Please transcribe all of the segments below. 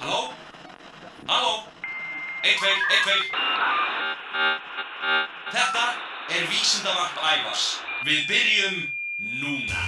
Halló? Halló? Eitt, tveir, eitt, tveir. Þetta er vísindavarp ævars. Við byrjum núna.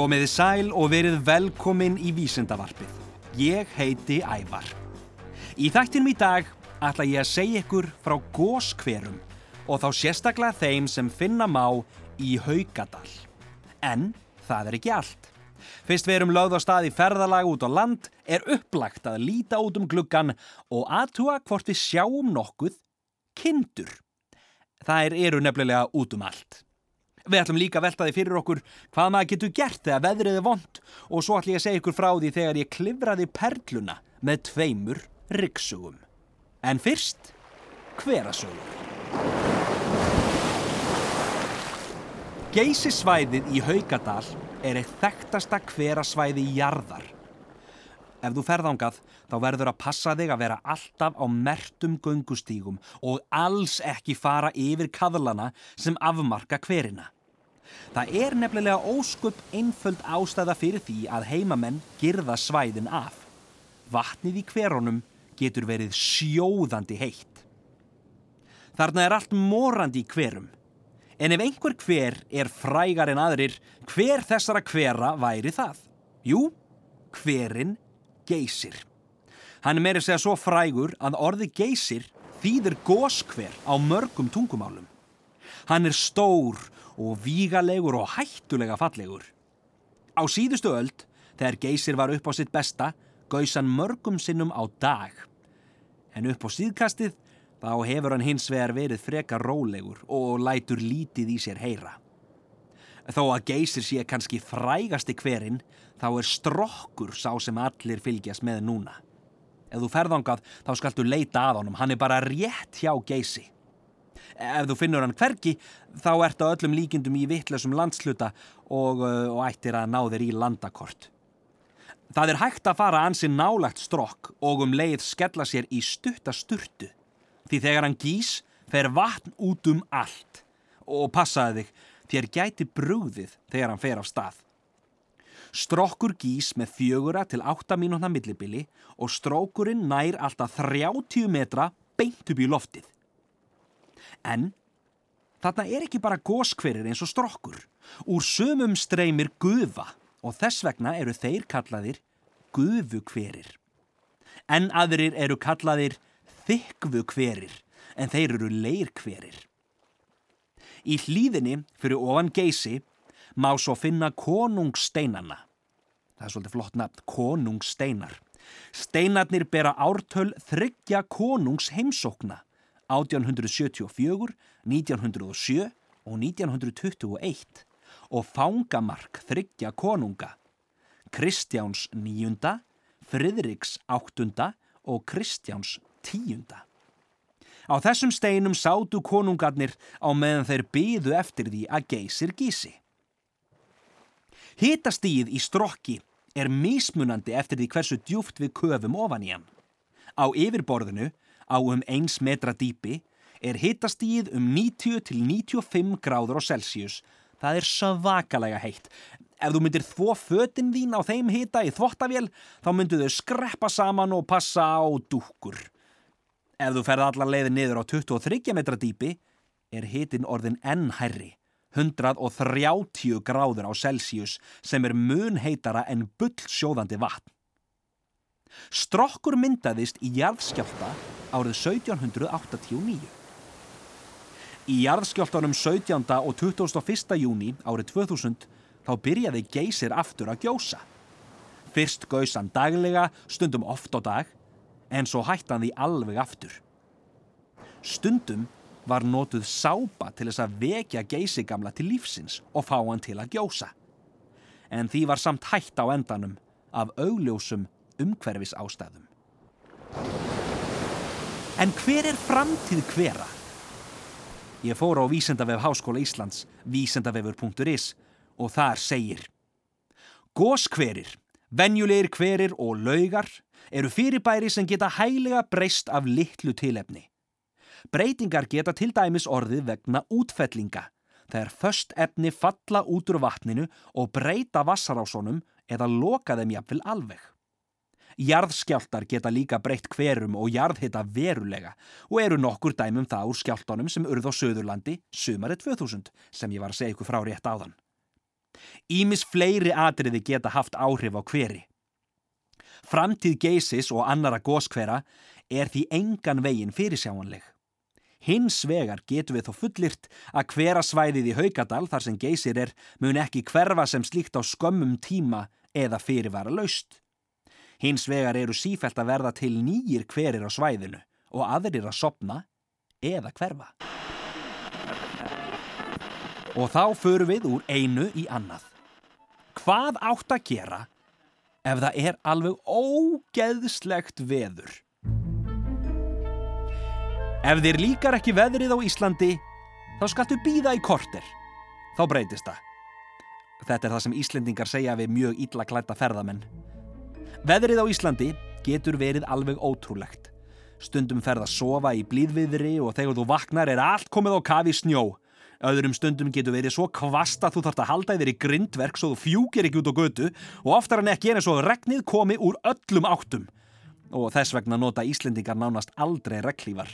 Komiði sæl og verið velkomin í Vísindavarpið. Ég heiti Ævar. Í þættinum í dag ætla ég að segja ykkur frá góskverum og þá sérstaklega þeim sem finna má í Haugadal. En það er ekki allt. Fyrst við erum lögð á stað í ferðalag út á land er upplagt að líta út um gluggan og aðtúa hvort við sjáum nokkuð kindur. Það eru nefnilega út um allt. Við ætlum líka að velta því fyrir okkur hvað maður getur gert þegar veðrið er vond og svo ætlum ég að segja ykkur frá því þegar ég klifraði perluna með tveimur ryggsugum. En fyrst, hverasögur. Geysisvæðið í Haugadal er eitt þekktasta hverasvæði í jarðar. Ef þú ferðangað þá verður að passa þig að vera alltaf á mertum göngustígum og alls ekki fara yfir kaðlana sem afmarka hverina. Það er nefnilega óskup einföld ástæða fyrir því að heimamenn girða svæðin af. Vatnið í hverunum getur verið sjóðandi heitt. Þarna er allt morandi í hverum. En ef einhver hver er frægar en aðrir, hver þessara hvera væri það? Jú, hverin geysir. Hann meira segja svo frægur að orði geysir þýðir góskver á mörgum tungumálum. Hann er stór og vígalegur og hættulega fallegur. Á síðustu öld, þegar geysir var upp á sitt besta, gaus hann mörgum sinnum á dag. En upp á síðkastið, þá hefur hann hins vegar verið freka rólegur og lætur lítið í sér heyra. Þó að geysir sé kannski frægasti hverinn, þá er strokkur sá sem allir fylgjast með núna. Ef þú ferðangað, þá skaltu leita að honum, hann er bara rétt hjá geysi. Ef þú finnur hann hverki, þá ert á öllum líkindum í vittlösum landsluta og, uh, og ættir að ná þér í landakort. Það er hægt að fara ansi nálagt strokk og um leið skella sér í stutta sturtu. Því þegar hann gís, fer vatn út um allt. Og passaði þig, þér gæti brúðið þegar hann fer af stað. Strokkur gís með fjögura til 8 mínúna millibili og strókurinn nær alltaf 30 metra beint upp í loftið. En þarna er ekki bara góskverir eins og strokkur. Úr sömum streymir gufa og þess vegna eru þeir kallaðir gufukverir. En aðrir eru kallaðir þykvukverir en þeir eru leirkverir. Í hlýðinni fyrir ofan geysi má svo finna konungsteinana. Það er svolítið flott nafn, konungsteinar. Steinarnir bera ártöl þryggja konungs heimsókna 1874, 1907 og 1921 og fangamark þryggja konunga Kristjáns níunda, Friðriks áttunda og Kristjáns tíunda. Á þessum steinum sátu konungarnir á meðan þeir byðu eftir því að geysir gísi. Hitastíð í strokki er mismunandi eftir því hversu djúft við köfum ofan í hann. Á yfirborðinu á um 1 metra dýpi er hitastíð um 90 til 95 gráður á Celsius. Það er svakalega heitt. Ef þú myndir þvó fötinn þín á þeim hita í þvottavél þá myndu þau skreppa saman og passa á dúkkur. Ef þú ferð allar leiði niður á 23 metra dýpi er hitin orðin enn hærri. 130 gráður á Celsius sem er mun heitara en bull sjóðandi vatn. Strokkur myndaðist í jarðskjálta árið 1789. Í jarðskjáltanum 17. og 21. júni árið 2000 þá byrjaði geysir aftur að gjósa. Fyrst gaus hann daglega, stundum oft á dag, en svo hætti hann því alveg aftur. Stundum var notuð sápa til þess að vekja geysigamla til lífsins og fá hann til að gjósa. En því var samt hætt á endanum af augljósum umhverfis ástæðum. En hver er framtíð hvera? Ég fór á Vísendavef Háskóla Íslands, vísendavefur.is og þar segir Góskverir, venjulegir kverir og laugar eru fyrirbæri sem geta hæglega breyst af litlu tilefni. Breytingar geta til dæmis orðið vegna útfellinga, þegar först efni falla út úr vatninu og breyta vassarásónum eða loka þeim jafnvel alveg. Jarðskjáltar geta líka breytt hverum og jarðhita verulega og eru nokkur dæmum það úr skjáltanum sem urð á Söðurlandi sumarið 2000 sem ég var að segja ykkur frá rétt áðan. Ímis fleiri atriði geta haft áhrif á hveri. Framtíð geysis og annara góskvera er því engan veginn fyrirsjáanleg. Hins vegar getum við þó fullirt að hvera svæðið í Haugadal þar sem geysir er mun ekki hverfa sem slíkt á skömmum tíma eða fyrirvara laust. Hins vegar eru sífælt að verða til nýjir hverir á svæðinu og aðrir að sopna eða hverfa. Og þá förum við úr einu í annað. Hvað átt að gera ef það er alveg ógeðslegt veður? Ef þér líkar ekki veðrið á Íslandi, þá skaltu býða í korter. Þá breytist það. Þetta er það sem Íslendingar segja við mjög illa klætta ferðamenn. Veðrið á Íslandi getur verið alveg ótrúlegt. Stundum ferð að sofa í blíðviðri og þegar þú vaknar er allt komið á kafi snjó. Öðrum stundum getur verið svo kvast að þú þarfst að halda yfir í grindverk svo þú fjúkir ekki út á götu og oftar en ekki er eins og regnið komi úr öllum áttum. Og þess vegna nota Íslendingar nánast aldrei reglífar.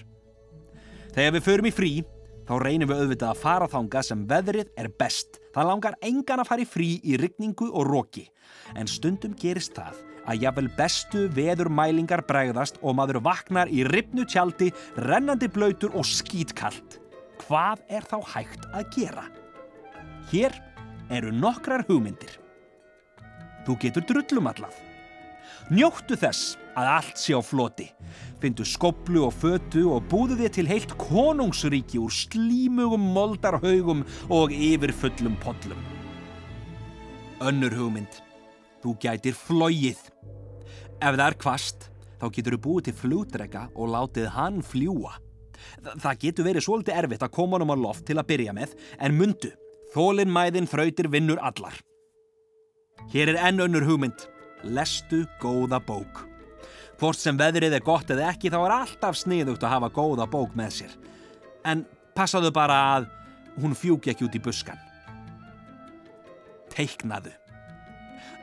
Þegar við förum í frí, þá reynum við auðvitað að fara þanga sem veðrið er best. Það langar engan að fara í frí í rigningu og róki. En stundum gerist það að jafnvel bestu veðurmælingar bregðast og maður vaknar í ripnu tjaldi, rennandi blöytur og skítkallt. Hvað er þá hægt að gera? Hér eru nokkrar hugmyndir. Þú getur drullumallað. Njóttu þess að allt sé á floti. Findu skoblu og fötu og búðu þið til heilt konungsríki úr slímugum moldarhaugum og yfirfullum podlum. Önnur hugmynd. Þú gætir flóið. Ef það er kvast, þá getur þú búið til flútrekka og látið hann fljúa. Það getur verið svolítið erfitt að koma honum á loft til að byrja með, en mundu, þólinn mæðin þrautir vinnur allar. Hér er enn önnur hugmynd. Lestu góða bók. Hvort sem veðrið er gott eða ekki, þá er alltaf sniðugt að hafa góða bók með sér. En passaðu bara að hún fjúki ekki út í buskan. Teiknaðu.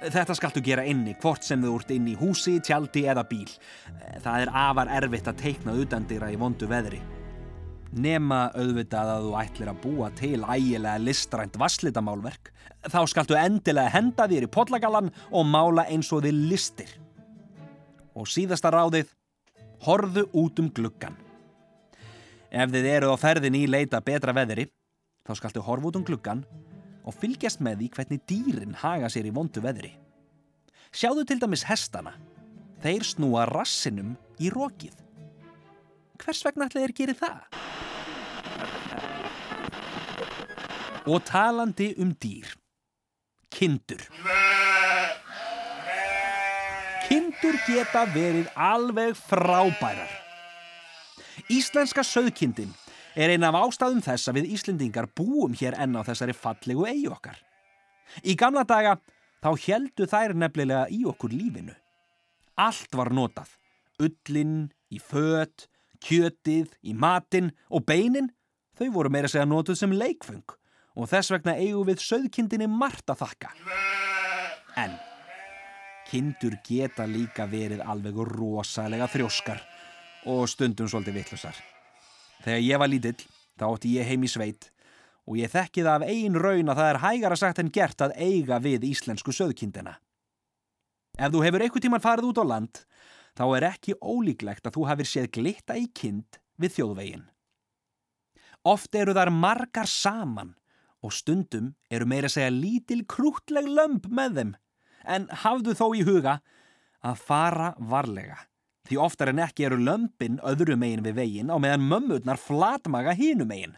Þetta skaltu gera inni, hvort sem þú ert inn í húsi, tjaldi eða bíl. Það er afar erfitt að teikna utandira í vondu veðri. Nema auðvitað að þú ætlir að búa til ægilega listrænt vasslitamálverk. Þá skaltu endilega henda þér í podlagalan og mála eins og þið listir. Og síðasta ráðið, horðu út um gluggan. Ef þið eru á ferðin í leita betra veðri, þá skaltu horfa út um gluggan og fylgjast með því hvernig dýrin haga sér í vondu veðri. Sjáðu til dæmis hestana. Þeir snúa rassinum í rókið. Hvers vegna ætla þeir gerir það? Og talandi um dýr. Kindur. Kindur geta verið alveg frábærar. Íslenska söðkindin er eina af ástæðum þess að við Íslendingar búum hér enn á þessari fallegu eigi okkar. Í gamla daga þá heldu þær nefnilega í okkur lífinu. Allt var notað. Ullin, í fött, kjötið, í matin og beinin, þau voru meira segja notuð sem leikfeng og þess vegna eigum við söðkindinni margt að þakka. En kindur geta líka verið alveg rosalega þrjóskar og stundum svolítið vittlusar. Þegar ég var lítill, þá ótti ég heim í sveit og ég þekki það af ein raun að það er hægara sagt en gert að eiga við íslensku söðkindina. Ef þú hefur einhver tíman farið út á land, þá er ekki ólíklegt að þú hafið séð glitta í kind við þjóðvegin. Oft eru þar margar saman og stundum eru meira að segja lítil krútleg lömp með þeim, en hafðu þó í huga að fara varlega. Því oftar en ekki eru lömpin öðru megin við vegin á meðan mömmurnar flatmaga hínu megin.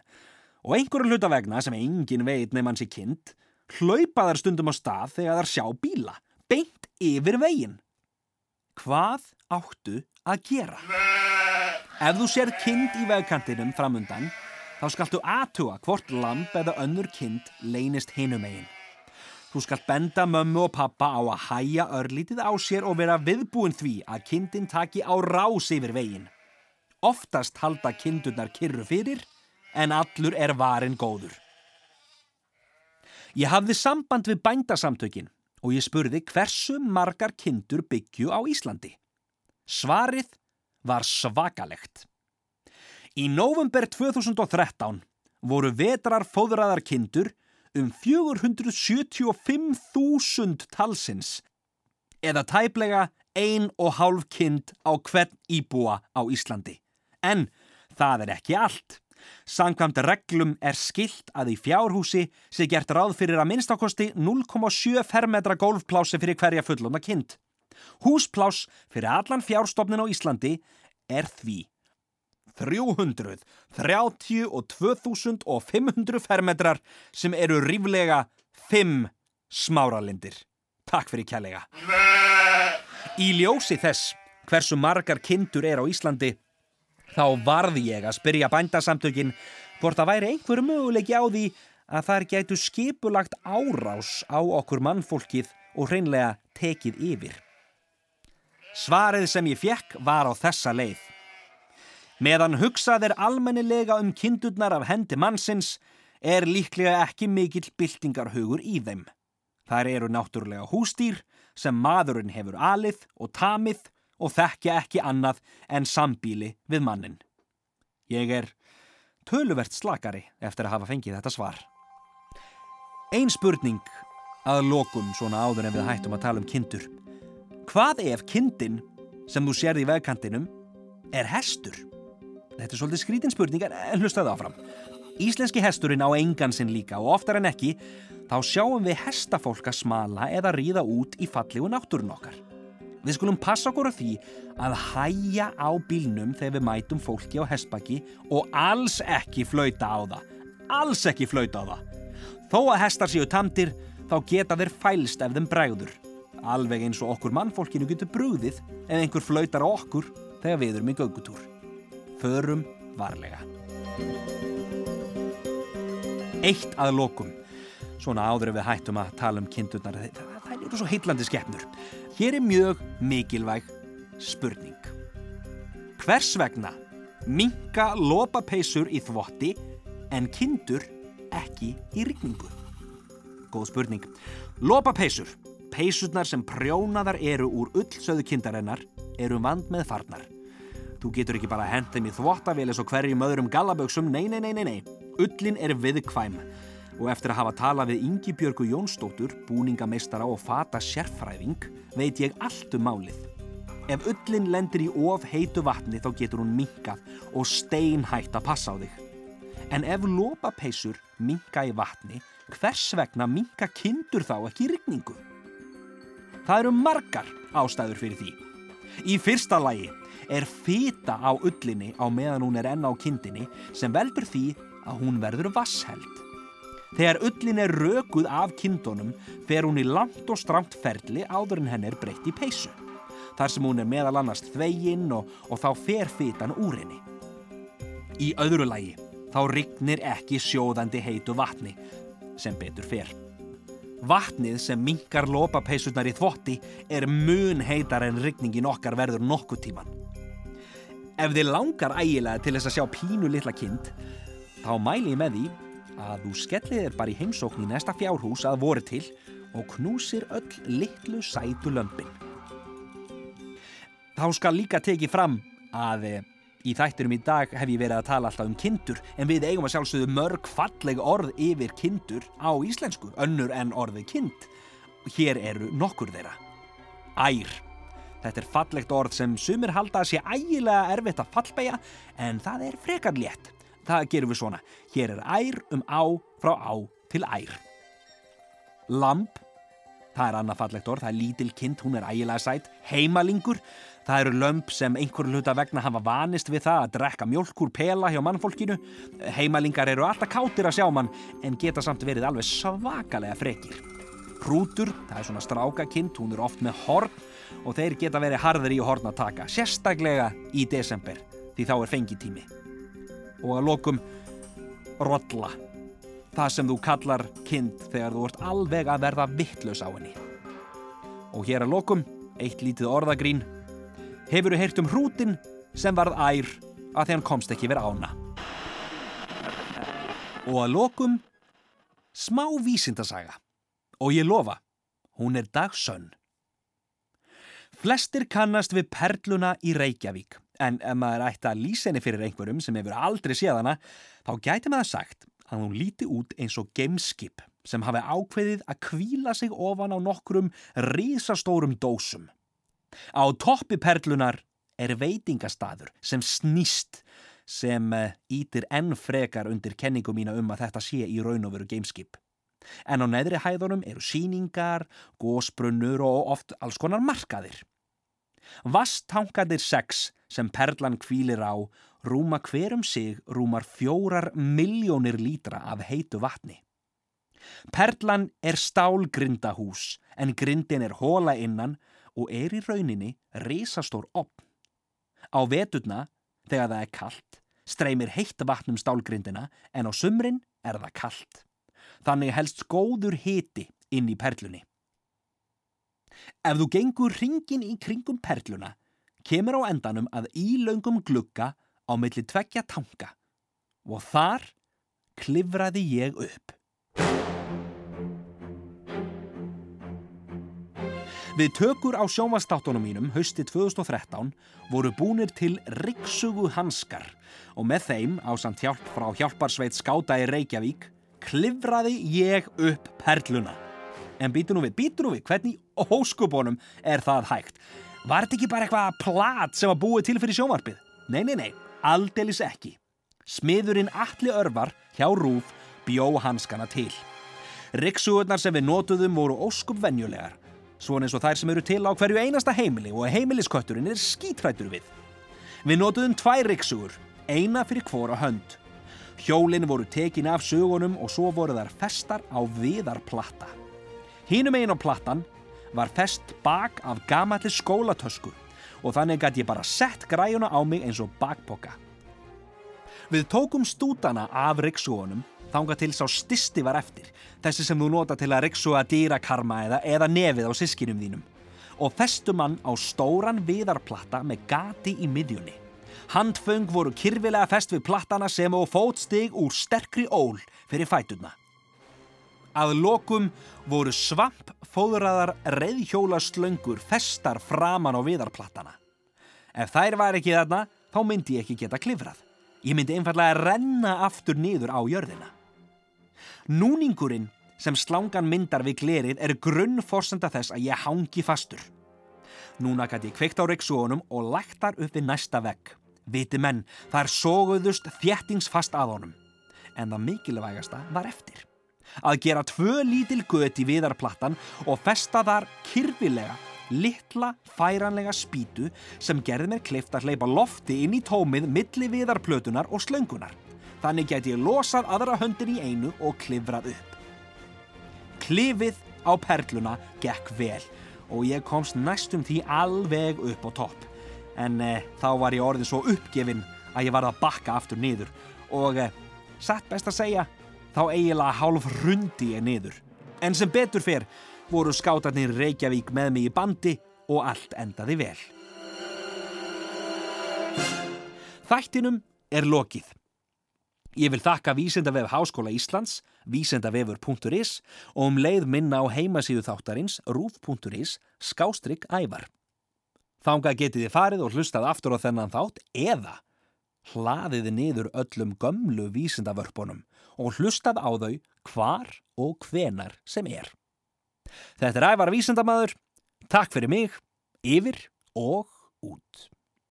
Og einhverju hluta vegna sem engin veit nefn hans í kind, hlaupa þar stundum á stað þegar þar sjá bíla, beint yfir vegin. Hvað áttu að gera? Ef þú sér kind í vegkantinum framundan, þá skaltu aðtuga hvort lamp eða önnur kind leynist hinum eigin. Þú skalt benda mömmu og pappa á að hæja örlítið á sér og vera viðbúin því að kindin taki á rás yfir veginn. Oftast halda kindurnar kyrru fyrir en allur er varin góður. Ég hafði samband við bændasamtökin og ég spurði hversu margar kindur byggju á Íslandi. Svarið var svakalegt. Í november 2013 voru vetrar fóðraðar kindur um 475.000 talsins eða tæplega ein og hálf kind á hvern íbúa á Íslandi. En það er ekki allt. Sankvæmt reglum er skilt að í fjárhúsi sé gert ráð fyrir að minnstakosti 0,7 fermetra golfplási fyrir hverja fullona kind. Húsplás fyrir allan fjárstofnin á Íslandi er því 332.500 fermetrar sem eru ríflega 5 smáralindir. Takk fyrir kjærlega. Í ljósi þess hversu margar kindur er á Íslandi þá varði ég að spyrja bændasamtökin hvort það væri einhverju möguleiki á því að þær gætu skipulagt árás á okkur mannfólkið og hreinlega tekið yfir. Svarið sem ég fekk var á þessa leið. Meðan hugsað er almennilega um kindurnar af hendi mannsins er líklega ekki mikill byltingarhugur í þeim. Þær eru náttúrulega hústýr sem maðurinn hefur alið og tamið og þekkja ekki annað en sambíli við mannin. Ég er töluvert slakari eftir að hafa fengið þetta svar. Einn spurning að lokum svona áður en við hættum að tala um kindur. Hvað ef kindin sem þú sérði í vegkantinum er hestur? Þetta er svolítið skrítin spurningar en hlustaðu áfram. Íslenski hesturinn á engan sinn líka og oftar en ekki þá sjáum við hestafólk að smala eða ríða út í fallegu náttúrun okkar. Við skulum passa okkur á því að hæja á bílnum þegar við mætum fólki á hestbakki og alls ekki flauta á það. Alls ekki flauta á það. Þó að hestar séu tamdir þá geta þeir fælst ef þeim bregður. Alveg eins og okkur mannfólkinu getur brúðið ef einhver flautar okkur þegar við erum í göngutúr. Förum varlega. Eitt að lokum. Svona áður við hættum að tala um kindurnar. Það eru svo heitlandi skeppnur. Hér er mjög mikilvæg spurning. Hvers vegna minka lopapeisur í þvotti en kindur ekki í rigningu? Góð spurning. Lopapeisur, peisurnar sem prjónaðar eru úr ullsöðu kindarinnar, eru vand með farnar. Þú getur ekki bara hent þeim í þvottavél eins og hverjum öðrum gallaböksum, nei, nei, nei, nei, nei. Ullin er viðkvæm og eftir að hafa talað við Ingi Björgu Jónsdóttur, búningameistara og fata sérfræðing, veit ég allt um málið. Ef ullin lendir í of heitu vatni þá getur hún minkað og steinhætt að passa á þig. En ef lópapeisur minka í vatni, hvers vegna minka kindur þá ekki í rigningu? Það eru margar ástæður fyrir því. Í fyrsta lagi er fýta á ullinni á meðan hún er enn á kindinni sem veldur því að hún verður vassheld. Þegar ullin er rökuð af kindunum fer hún í langt og stramt ferli áður en henn er breytt í peysu. Þar sem hún er meðal annars þveginn og, og þá fer fytan úr henni. Í öðru lagi þá rignir ekki sjóðandi heitu vatni sem betur fer. Vatnið sem minkar lópapeysurnar í þvotti er mun heitar en rigningin okkar verður nokkuð tíman. Ef þið langar ægilega til þess að sjá pínu litla kind, þá mæli ég með því að þú skellir þér bara í heimsókn í næsta fjárhús að voru til og knúsir öll litlu sætu lömpin. Þá skal líka tekið fram að í þættinum í dag hef ég verið að tala alltaf um kindur en við eigum að sjálfsögðu mörg falleg orð yfir kindur á íslensku, önnur en orðið kind. Hér eru nokkur þeirra. Ær. Þetta er fallegt orð sem sumir halda að sé ægilega erfitt að fallbeja en það er frekar létt. Það gerum við svona. Hér er ær um á frá á til ær. Lamp. Það er annað fallegt orð. Það er lítil kind, hún er ægilega sætt. Heimalingur. Það eru lömp sem einhver hluta vegna hafa vanist við það að drekka mjölkur pela hjá mannfólkinu. Heimalingar eru alltaf kátir að sjá mann en geta samt verið alveg svakalega frekir. Hrútur, það er svona strákakind, hún er oft með horn og þeir geta verið harður í horn að taka, sérstaklega í desember því þá er fengitími. Og að lokum rolla. Það sem þú kallar kind þegar þú ert alveg að verða vittlaus á henni. Og hér að lokum, eitt lítið orðagrín. Hefur þú heyrt um hrútin sem varð ær að hann komst ekki verið ána. Og að lokum, smá vísindasaga. Og ég lofa, hún er dagsönn. Flestir kannast við perluna í Reykjavík, en ef maður ætti að lýsa henni fyrir einhverjum sem hefur aldrei séð hana, þá gæti maður sagt að hún líti út eins og gameskip sem hafi ákveðið að kvíla sig ofan á nokkrum risastórum dósum. Á toppi perlunar er veitingastadur sem snýst sem ítir enn frekar undir kenningu mína um að þetta sé í raun og veru gameskip. En á neðri hæðunum eru síningar, gósbrunnur og oft alls konar markaðir. Vasttankandir 6 sem perlan kvílir á rúma hverum sig rúmar fjórar miljónir lítra af heitu vatni. Perlan er stálgrindahús en grindin er hóla innan og er í rauninni risastór opn. Á vetuna, þegar það er kallt, streymir heitt vatnum stálgrindina en á sumrin er það kallt. Þannig helst góður hiti inn í perlunni. Ef þú gengur ringin í kringum perluna, kemur á endanum að ílaungum glugga á milli tveggja tanka og þar klifraði ég upp. Við tökur á sjónvastáttunum mínum hausti 2013 voru búnir til Rikksugu hanskar og með þeim á samt hjálp frá hjálparsveit skáta í Reykjavík klifraði ég upp perluna. En býtu nú við, býtu nú við, hvernig óskubónum er það hægt? Var þetta ekki bara eitthvað plat sem var búið til fyrir sjónvarpið? Nei, nei, nei, aldeilis ekki. Smiðurinn Alli Örvar hjá Rúf bjó hanskana til. Rikksugurnar sem við notuðum voru óskup venjulegar, svona eins og þær sem eru til á hverju einasta heimili og heimiliskötturinn er skítrættur við. Við notuðum tvær rikksugur, eina fyrir hvora hönd. Hjólinn voru tekin af sugunum og svo voru þar festar á viðarplatta. Hínum einn á plattan var fest bak af gamalli skólatösku og þannig gæti ég bara sett græjuna á mig eins og bakpoka. Við tókum stútana af riksugunum þanga til sá stisti var eftir, þessi sem þú nota til að riksuga dýrakarma eða, eða nefið á sískinum þínum og festum hann á stóran viðarplatta með gati í miðjunni. Handföng voru kyrfilega fest við plattana sem og fótstig úr sterkri ól fyrir fætuna. Að lokum voru svamp fóðraðar reyðhjóla slöngur festar framan á viðarplattana. Ef þær var ekki þarna, þá myndi ég ekki geta klifrað. Ég myndi einfallega renna aftur niður á jörðina. Núningurinn sem slangan myndar við glerið er grunnforsenda þess að ég hangi fastur. Núna gæti ég kveikt á reyksónum og læktar upp við næsta vegg. Viti menn, þar sóguðust þjættingsfast að honum. En það mikilvægasta var eftir. Að gera tvö lítil gött í viðarplattan og festa þar kyrfilega, litla, færanlega spýtu sem gerði mér kleift að hleypa lofti inn í tómið milli viðarplötunar og slöngunar. Þannig geti ég losað aðra höndin í einu og klifrað upp. Klifið á perluna gekk vel og ég komst næstum því alveg upp á topp. En eh, þá var ég orðið svo uppgefin að ég varð að bakka aftur niður og eh, satt best að segja, þá eiginlega hálf rundi ég niður. En sem betur fyrr voru skátarnir Reykjavík með mig í bandi og allt endaði vel. Þættinum er lokið. Ég vil þakka Vísendavef Háskóla Íslands, vísendavefur.is og um leið minna á heimasíðu þáttarins rúf.is skástrygg ævar. Þánga getið þið farið og hlustað aftur á þennan þátt eða hlaðiði niður öllum gömlu vísendavörpunum og hlustað á þau hvar og hvenar sem er. Þetta er ævar vísendamadur. Takk fyrir mig, yfir og út.